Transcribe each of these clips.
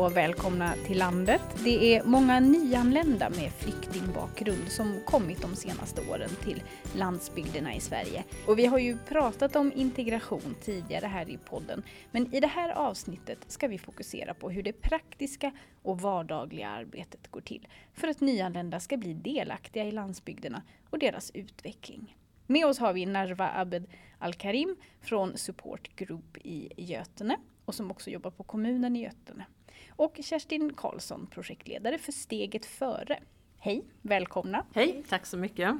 Och välkomna till landet. Det är många nyanlända med flyktingbakgrund som kommit de senaste åren till landsbygderna i Sverige. Och vi har ju pratat om integration tidigare här i podden, men i det här avsnittet ska vi fokusera på hur det praktiska och vardagliga arbetet går till för att nyanlända ska bli delaktiga i landsbygderna och deras utveckling. Med oss har vi Narva Abed Al-Karim från Support Group i Götene och som också jobbar på kommunen i Götene. Och Kerstin Karlsson, projektledare för Steget före. Hej, välkomna! Hej, tack så mycket!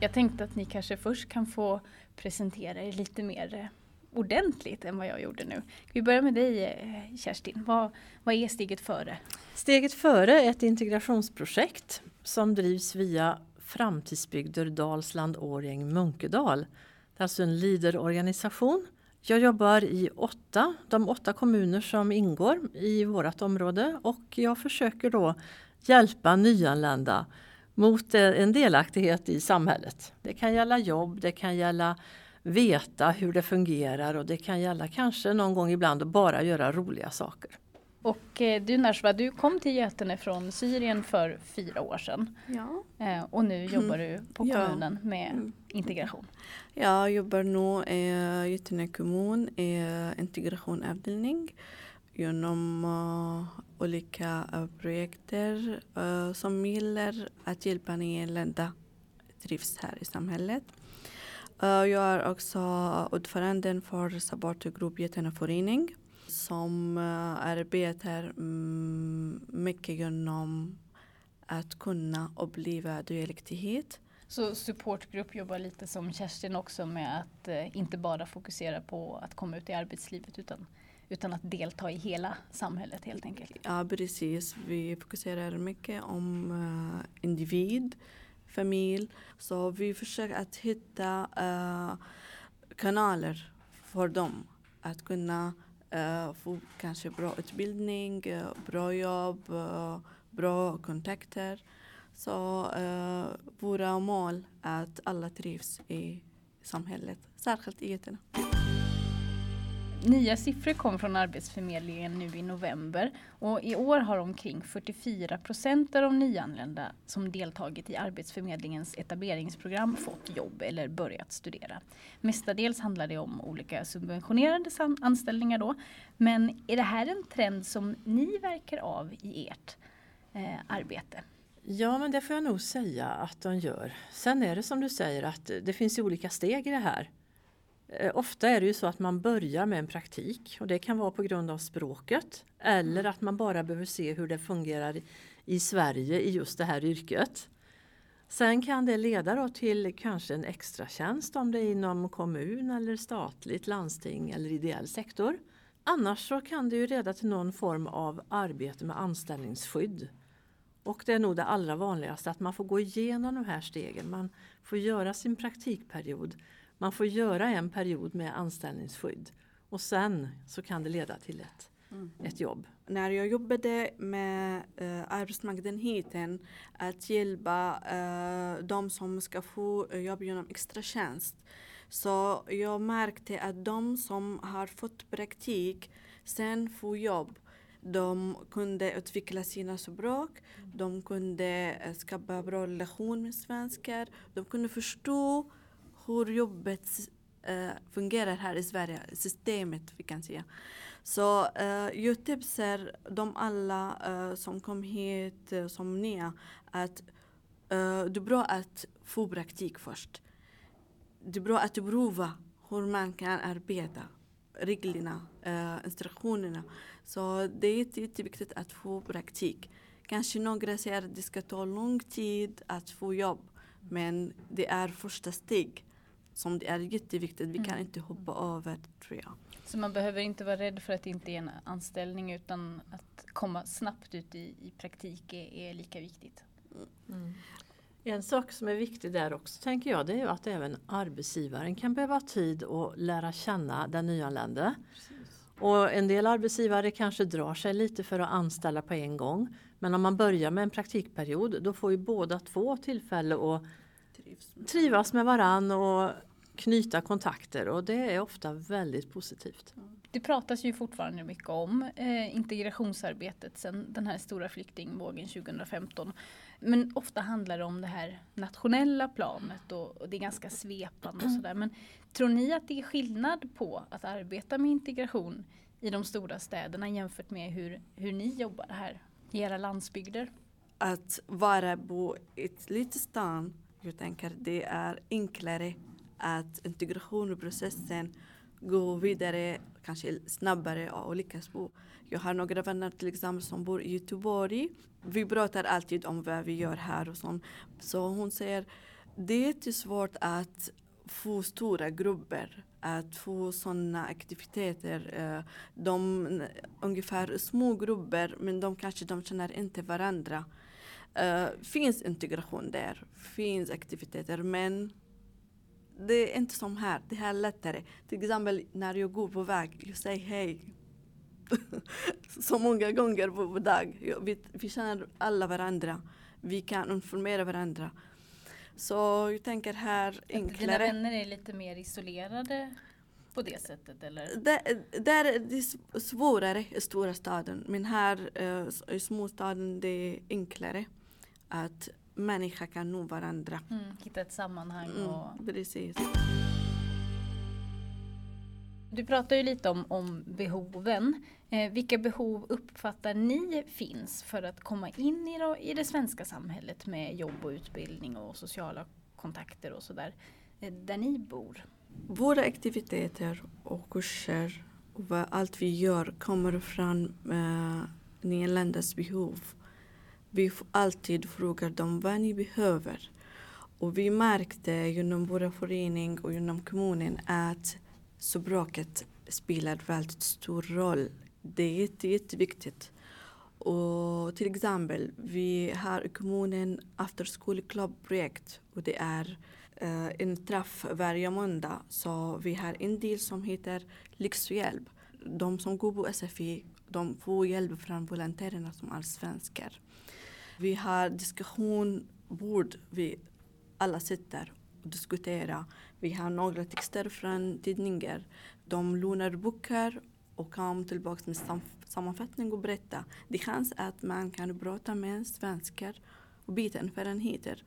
Jag tänkte att ni kanske först kan få presentera er lite mer eh, ordentligt än vad jag gjorde nu. Vi börjar med dig eh, Kerstin. Vad, vad är Steget före? Steget före är ett integrationsprojekt som drivs via Framtidsbygder Dalsland, Årjäng, Munkedal. Det är alltså en LIDER-organisation jag jobbar i åtta, de åtta kommuner som ingår i vårt område och jag försöker då hjälpa nyanlända mot eh, en delaktighet i samhället. Det kan gälla jobb, det kan gälla veta hur det fungerar och det kan gälla kanske någon gång ibland att bara göra roliga saker. Och eh, du Nashwa, du kom till Götene från Syrien för fyra år sedan. Ja. Eh, och nu jobbar du på kommunen ja. med mm. integration. Jag jobbar nu i Götene kommun i integrationavdelning genom uh, olika uh, projekter uh, som gäller att hjälpa nyanlända trivs här i samhället. jag är också ordförande för Supportergrupp Götene förening som uh, arbetar mm, mycket genom att kunna uppleva delaktighet. Så supportgrupp jobbar lite som Kerstin också med att uh, inte bara fokusera på att komma ut i arbetslivet utan, utan att delta i hela samhället helt enkelt? Ja precis, vi fokuserar mycket om uh, individ, familj. Så vi försöker att hitta kanaler för dem att kunna uh, få kanske bra utbildning, uh, bra jobb, uh, bra kontakter. Så uh, våra mål är att alla trivs i samhället, särskilt i Götene. Nya siffror kom från Arbetsförmedlingen nu i november och i år har omkring 44 procent av de nyanlända som deltagit i Arbetsförmedlingens etableringsprogram fått jobb eller börjat studera. Mestadels handlar det om olika subventionerade anställningar då. Men är det här en trend som ni verkar av i ert eh, arbete? Ja, men det får jag nog säga att de gör. Sen är det som du säger att det finns olika steg i det här. Eh, ofta är det ju så att man börjar med en praktik och det kan vara på grund av språket eller att man bara behöver se hur det fungerar i Sverige i just det här yrket. Sen kan det leda till kanske en extra tjänst om det är inom kommun eller statligt, landsting eller ideell sektor. Annars så kan det ju leda till någon form av arbete med anställningsskydd. Och det är nog det allra vanligaste att man får gå igenom de här stegen. Man får göra sin praktikperiod man får göra en period med anställningsskydd och sen så kan det leda till ett, mm. ett jobb. När jag jobbade med uh, arbetsmarknadsenheten att hjälpa uh, de som ska få jobb genom extra tjänst. Så jag märkte att de som har fått praktik sen får jobb de kunde utveckla sina språk, de kunde skapa bra relation med svenskar, de kunde förstå hur jobbet uh, fungerar här i Sverige, systemet vi kan säga. Så uh, jag tipsar de alla uh, som kom hit uh, som nya att uh, det är bra att få praktik först. Det är bra att prova hur man kan arbeta, reglerna, uh, instruktionerna. Så det är jätteviktigt att få praktik. Kanske några säger att det ska ta lång tid att få jobb. Men det är första steg som det är jätteviktigt. Vi kan mm. inte hoppa över tror jag. Så man behöver inte vara rädd för att det inte är en anställning utan att komma snabbt ut i, i praktik är, är lika viktigt. Mm. En sak som är viktig där också tänker jag det är att även arbetsgivaren kan behöva tid att lära känna den nyanlände. Och en del arbetsgivare kanske drar sig lite för att anställa på en gång. Men om man börjar med en praktikperiod då får ju båda två tillfälle att trivas med varann och knyta kontakter och det är ofta väldigt positivt. Det pratas ju fortfarande mycket om eh, integrationsarbetet sedan den här stora flyktingvågen 2015. Men ofta handlar det om det här nationella planet och, och det är ganska svepande och sådär. Men tror ni att det är skillnad på att arbeta med integration i de stora städerna jämfört med hur, hur ni jobbar här i era landsbygder? Att vara på ett litet stan, jag tänker det är enklare att integrationsprocessen går vidare, kanske snabbare och lyckas på. Jag har några vänner till exempel som bor i Göteborg. Vi pratar alltid om vad vi gör här och sånt. Så hon säger det är jättesvårt att få stora grupper, att få sådana aktiviteter. Eh, de ungefär små grupper men de kanske de känner inte varandra. Uh, finns integration där, finns aktiviteter men det är inte som här, det här är lättare. Till exempel när jag går på väg, jag säger hej. så många gånger på dag. Vi, vi känner alla varandra. Vi kan informera varandra. Så jag tänker här Att Dina enklare. vänner är lite mer isolerade på det sättet eller? Där, är det sv- svårare i stora staden. Men här eh, i småstaden det är enklare. Att människor kan nå varandra. Mm, hitta ett sammanhang och Mm, precis. Du pratar ju lite om, om behoven. Eh, vilka behov uppfattar ni finns för att komma in i, då, i det svenska samhället med jobb och utbildning och sociala kontakter och sådär, eh, där ni bor? Våra aktiviteter och kurser och allt vi gör kommer från uh, nyanländas behov. Vi alltid frågar dem vad ni behöver. Och vi märkte genom vår förening och genom kommunen att språket spelar väldigt stor roll. Det är jätte, jätteviktigt. Och till exempel, vi har i kommunen after school club-projekt och det är eh, en träff varje måndag. Så vi har en del som heter Lyxhjälp. De som går på SFI de får hjälp från volontärerna som är svenskar. Vi har diskussionbord. Vi alla sitter och diskuterar. Vi har några texter från tidningar. De lånar böcker och kommer tillbaka med sammanfattning och berätta. Det chans att man kan prata med svenskar och förenheter.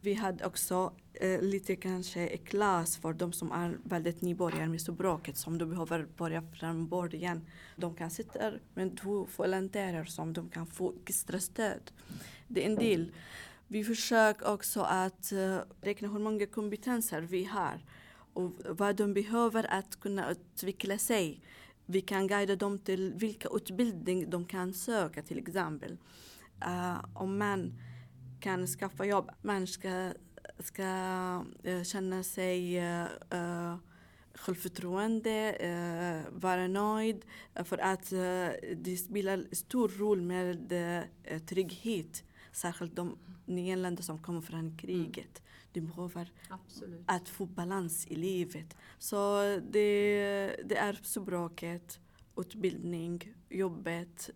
Vi hade också eh, lite kanske klass för de som är väldigt nybörjare med språket som du behöver börja från början. De kan sitta med två volontärer som de kan få extra stöd. Det är en del. Vi försöker också att eh, räkna hur många kompetenser vi har och vad de behöver att kunna utveckla sig. Vi kan guida dem till vilka utbildning de kan söka till exempel. Uh, om man kan skaffa jobb, man ska, ska eh, känna sig uh, uh, självförtroende, eh, vara nöjd. För att eh, det spelar stor roll med eh, trygghet. Särskilt de nyanlända som kommer från kriget. De behöver Absolut. att få balans i livet. Så det, det är språket, utbildning, jobbet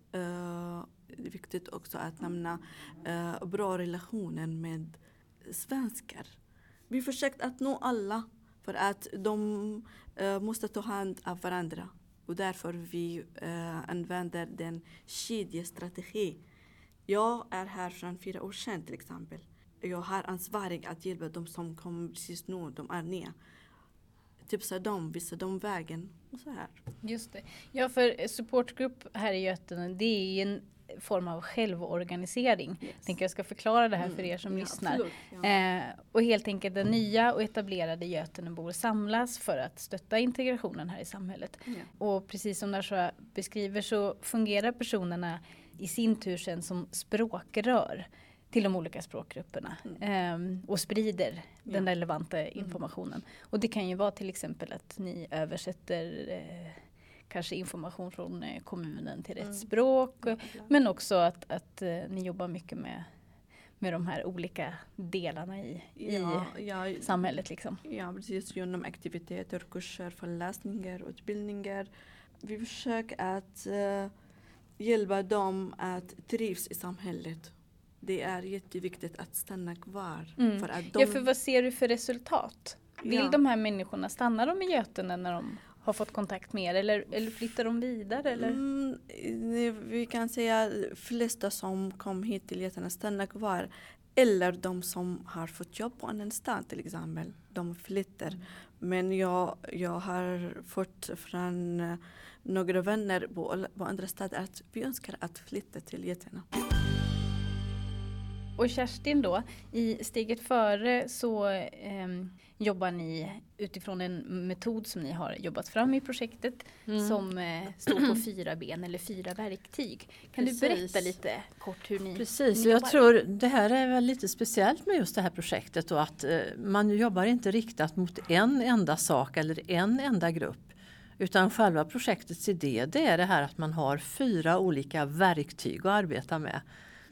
det är viktigt också att nämna eh, bra relationer med svenskar. Vi försökt att nå alla för att de eh, måste ta hand om varandra. Och därför vi eh, använder den kedjestrategi. Jag är här från fyra år sedan till exempel. Jag har ansvarig att hjälpa de som kommer precis nu, de är nya. Tipsa dem, visa dem vägen och så här. Just det. Ja, för supportgrupp här i Götene, det är en form av självorganisering. Jag tänker jag ska förklara det här för er som Mm, Ja, lyssnar. absolut, ja. Eh, och helt enkelt där nya och etablerade Götenebor samlas för att stötta integrationen här i samhället. Ja. Och precis som Nashua beskriver så fungerar personerna i sin tur sen som språkrör till de olika språkgrupperna ehm, och sprider den Ja. relevanta informationen. Och det kan ju vara till exempel att ni översätter eh, kanske information från eh, kommunen till rätt Mm. språk. Men också att, att eh, ni jobbar mycket med, med de här olika delarna i, Ja, ja, i samhället. Liksom. Ja, precis. Genom aktiviteter, kurser, föreläsningar, utbildningar. Vi försöker att eh, hjälpa dem att trivas i samhället. Det är jätteviktigt att stanna kvar. Mm. För att de, Ja, för vad ser du för resultat Vill Ja. de här människorna, stanna de i Götene när de har fått kontakt med er eller, eller flyttar de vidare? Eller? Mm, eh, vi kan säga att flesta som kom hit till Götene stannar kvar. Eller de som har fått jobb på annan stad till exempel. De flyttar. Men jag, jag har fått från eh, några vänner på, på andra städer att vi önskar att flytta till Götene. Och Kerstin då, i steget före så ehm, jobbar ni utifrån en metod som ni har jobbat fram i projektet Mm. som eh, står på fyra ben eller fyra verktyg. Kan du berätta Precis. lite kort hur ni Precis, ni jag tror det här är väl lite speciellt med just det här projektet och att eh, man jobbar inte riktat mot en enda sak eller en enda grupp. Utan själva projektets idé det är det här att man har fyra olika verktyg att arbeta med.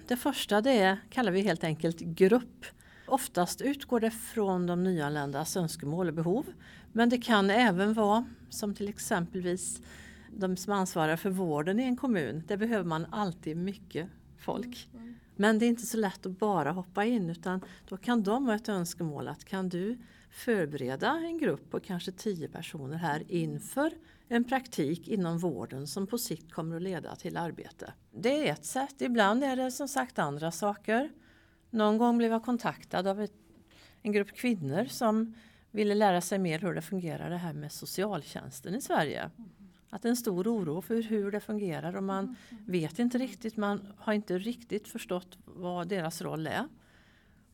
Det första det är, kallar vi helt enkelt grupp. Oftast utgår det från de nyanländas önskemål och behov. Men det kan även vara som till exempelvis de som ansvarar för vården i en kommun. Där behöver man alltid mycket folk. Men det är inte så lätt att bara hoppa in utan då kan de ha ett önskemål att kan du förbereda en grupp på kanske tio personer här inför en praktik inom vården som på sikt kommer att leda till arbete. Det är ett sätt. Ibland är det som sagt andra saker. Någon gång blev jag kontaktad av ett, en grupp kvinnor som ville lära sig mer hur det fungerar det här med socialtjänsten i Sverige. Att det är en stor oro för hur det fungerar och man vet inte riktigt, man har inte riktigt förstått vad deras roll är.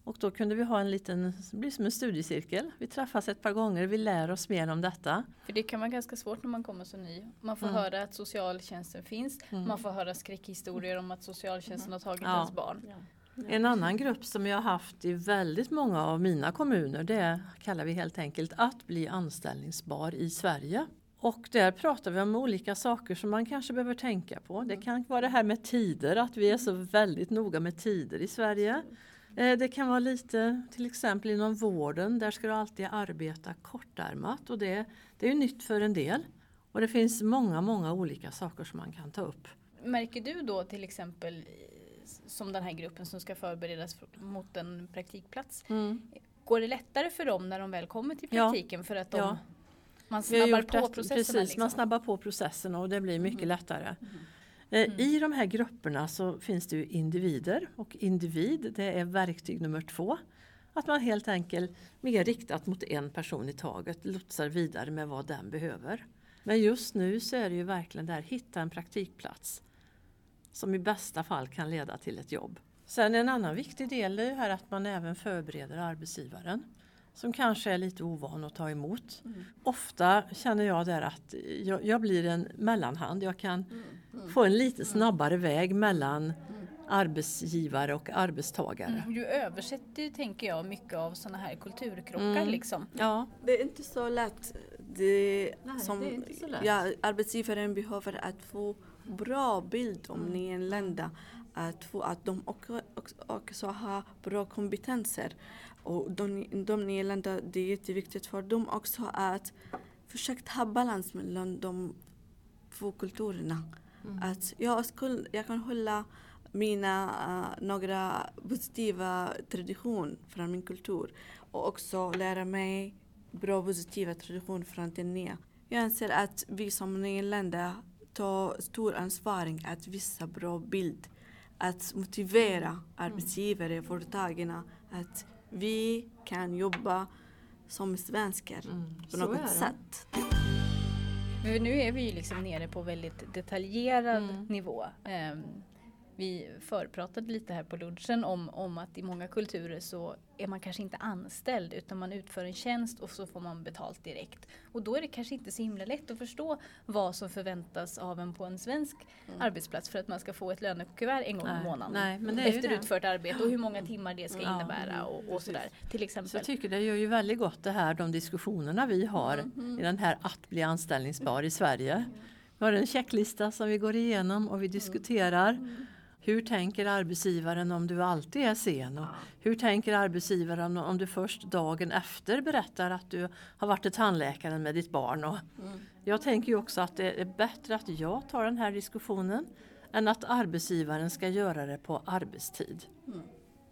Och då kunde vi ha en liten, det blir som en studiecirkel. Vi träffas ett par gånger, vi lär oss mer om detta. För det kan vara ganska svårt när man kommer så ny. Man får Mm. höra att socialtjänsten finns. Man får höra skräckhistorier om att socialtjänsten har tagit Ja. ens barn. En annan grupp som jag har haft i väldigt många av mina kommuner det kallar vi helt enkelt att bli anställningsbar i Sverige. Och där pratar vi om olika saker som man kanske behöver tänka på. Det kan vara det här med tider, att vi är så väldigt noga med tider i Sverige. Eh, Det kan vara lite till exempel inom vården, där ska du alltid arbeta kortärmat och det, det är ju nytt för en del. Och det finns många, många olika saker som man kan ta upp. Märker du då till exempel som den här gruppen som ska förberedas mot en praktikplats. Går det lättare för dem när de väl kommer till Ja. praktiken för att de, Ja. man snabbar på processerna? Precis, liksom? man snabbar på processen och det blir mycket Mhm. lättare. Eh, I de här grupperna så finns det ju individer och individ det är verktyg nummer två. Att man helt enkelt mer riktat mot en person i taget lotsar vidare med vad den behöver. Men just nu så är det ju verkligen där hitta en praktikplats som i bästa fall kan leda till ett jobb. Sen en annan viktig del är ju här att man även förbereder arbetsgivaren som kanske är lite ovan att ta emot. Ofta känner jag där att jag, jag blir en mellanhand. Jag kan få en lite snabbare väg mellan arbetsgivare och arbetstagare. Mm, Du översätter ju, tänker jag, mycket av sådana här kulturkrockar Mm. liksom. Ja, Det är inte så lätt. Det, Nej, som, det är inte så lätt. Ja, arbetsgivaren behöver att få bra bild om nyanlända. Att, få, att de också, också, har bra kompetenser. Och de, de nyanlända, det är jätteviktigt för dem också att försöka ha balans mellan de två kulturerna. Att jag, skulle, jag kan hålla mina uh, några positiva traditioner från min kultur och också lära mig bra positiva traditioner från den nya. Jag anser att vi som nyanlända tar stor ansvar att visa bra bild. Att motivera arbetsgivare, företagen att vi kan jobba som svenskar på Mm. är något sätt. Men nu är vi ju liksom nere på väldigt detaljerad Mm. nivå. Ehm, vi förpratade lite här på lunchen om, om att i många kulturer så är man kanske inte anställd utan man utför en tjänst och så får man betalt direkt. Och då är det kanske inte så himla lätt att förstå vad som förväntas av en på en svensk arbetsplats för att man ska få ett lönekuvert en gång i månaden. nej, men det är efter det. utfört arbete och hur många timmar det ska Ja, innebära och, och sådär. Till Så exempel. jag tycker det gör ju väldigt gott det här, de diskussionerna vi har i den här att bli anställningsbar i Sverige. Vi har en checklista som vi går igenom och vi diskuterar. Hur tänker arbetsgivaren om du alltid är sen? Och hur tänker arbetsgivaren om du först dagen efter berättar att du har varit till tandläkaren med ditt barn? Och jag tänker ju också att det är bättre att jag tar den här diskussionen än att arbetsgivaren ska göra det på arbetstid.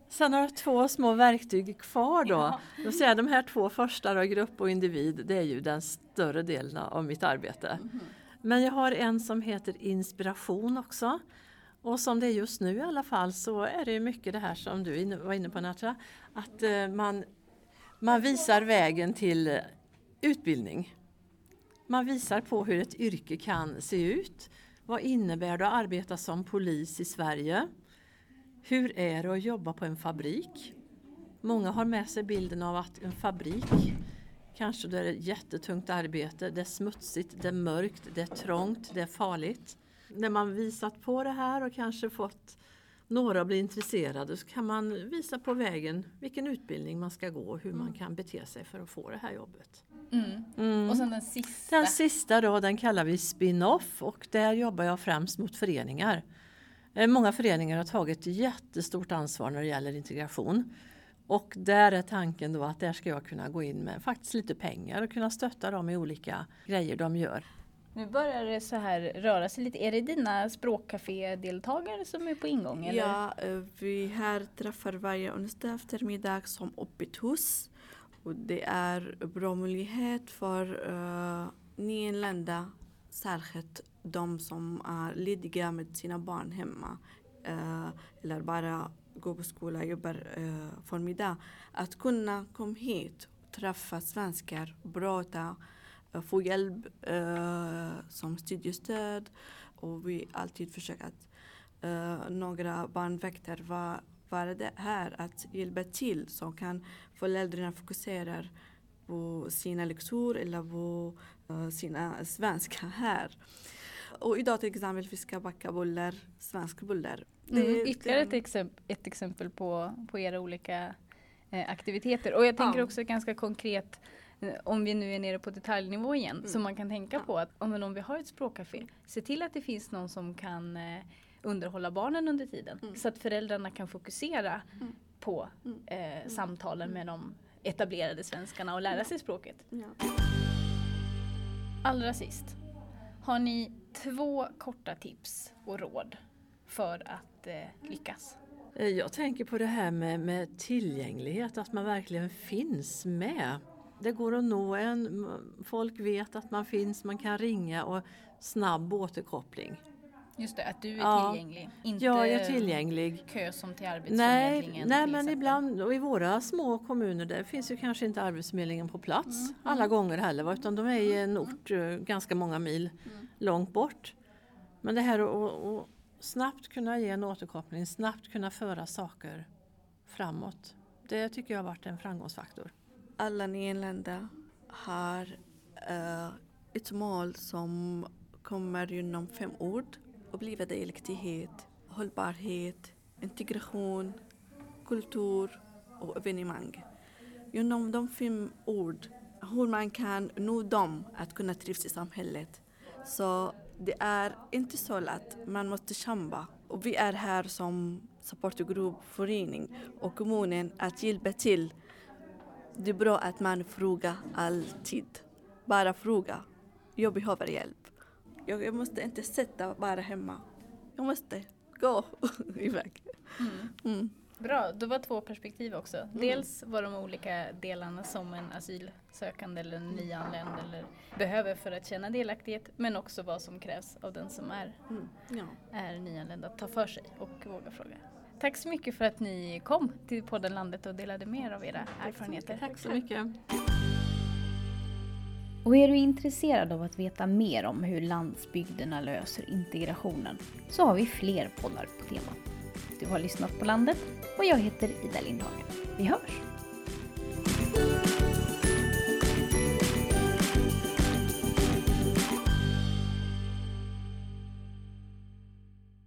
Sen har jag två små verktyg kvar då. Ja. säga, de här två första, då, grupp och individ, det är ju den större delen av mitt arbete. Mm. Men jag har en som heter inspiration också. Och som det är just nu i alla fall så är det mycket det här som du var inne på Natra, att eh, man, man visar vägen till utbildning. Man visar på hur ett yrke kan se ut. Vad innebär det att arbeta som polis i Sverige? Hur är det att jobba på en fabrik? Många har med sig bilden av att en fabrik kanske det är jättetungt arbete, det är smutsigt, det är mörkt, det är trångt, det är farligt. När man visat på det här och kanske fått några att bli intresserade så kan man visa på vägen vilken utbildning man ska gå och hur man kan bete sig för att få det här jobbet. Mm. Mm. Och sen den sista? Den sista då, den kallar vi spin-off och där jobbar jag främst mot föreningar. Eh, många föreningar har tagit jättestort ansvar när det gäller integration. Och där är tanken då att där ska jag kunna gå in med faktiskt lite pengar och kunna stötta dem i olika grejer de gör. Nu börjar det så här röra sig lite. Är det dina språkcafé-deltagare som är på ingång? Eller? Ja, eh, vi här träffar varje onsdag eftermiddag som öppet hus. Och det är bra möjlighet för uh, nyanlända, särskilt de som är lediga med sina barn hemma. Uh, eller bara går på skola, jobbar uh, förmiddag. Att kunna komma hit, träffa svenskar, prata få hjälp eh, som studiestöd och vi alltid försöker att eh, några barnvakter var, vara det här att hjälpa till så kan föräldrarna fokusera på sina lektioner eller på sina svenska här. Och idag till exempel vi ska baka bullar, svenska bullar. Mm, ytterligare ett, exempel, ett exempel på, på era olika eh, aktiviteter. Och jag tänker ja. också ganska konkret Eh, om vi nu är nere på detaljnivå igen, mm. så man kan tänka på att om, om vi har ett språkcafé, se till att det finns någon som kan eh, underhålla barnen under tiden. Mm. Så att föräldrarna kan fokusera mm. på mm. eh, mm. samtalen med de etablerade svenskarna och lära sig språket. Ja. Allra sist, har ni två korta tips och råd för att eh, lyckas? Eh, jag tänker på det här med, med tillgänglighet, att man verkligen finns med det går att nå en, folk vet att man finns, man kan ringa och snabb återkoppling. Just det, att du är ja. tillgänglig. Inte jag är tillgänglig. kö som till Arbetsförmedlingen. Nej, nej men ibland, och i våra små kommuner där finns ju kanske inte Arbetsförmedlingen på plats mm. alla gånger heller utan de är i en ort mm. ganska många mil mm. långt bort. Men det här att snabbt kunna ge en återkoppling, snabbt kunna föra saker framåt. Det tycker jag har varit en framgångsfaktor alla nyanlända har uh, ett mål som kommer genom fem ord. Uppleva delaktighet, hållbarhet, integration, kultur och evenemang. Genom de fem ord, hur man kan nå dem att kunna trivas i samhället. Så det är inte så att man måste kämpa. Och vi är här som supportgrupp, förening och kommunen att hjälpa till det är bra att man frågar alltid. Bara fråga. Jag behöver hjälp. Jag, jag måste inte sitta bara hemma. Jag måste gå iväg. Mm. Mm. Bra, det var två perspektiv också. Mm. Dels vad de olika delarna som en asylsökande eller en nyanländ eller behöver för att känna delaktighet men också vad som krävs av den som är, mm. ja. är nyanländ att ta för sig och våga fråga. Tack så mycket för att ni kom till podden Landet och delade med er av era erfarenheter. Tack så mycket. Och är du intresserad av att veta mer om hur landsbygderna löser integrationen så har vi fler poddar på temat. Du har lyssnat på Landet och jag heter Ida Lindhagen. Vi hörs!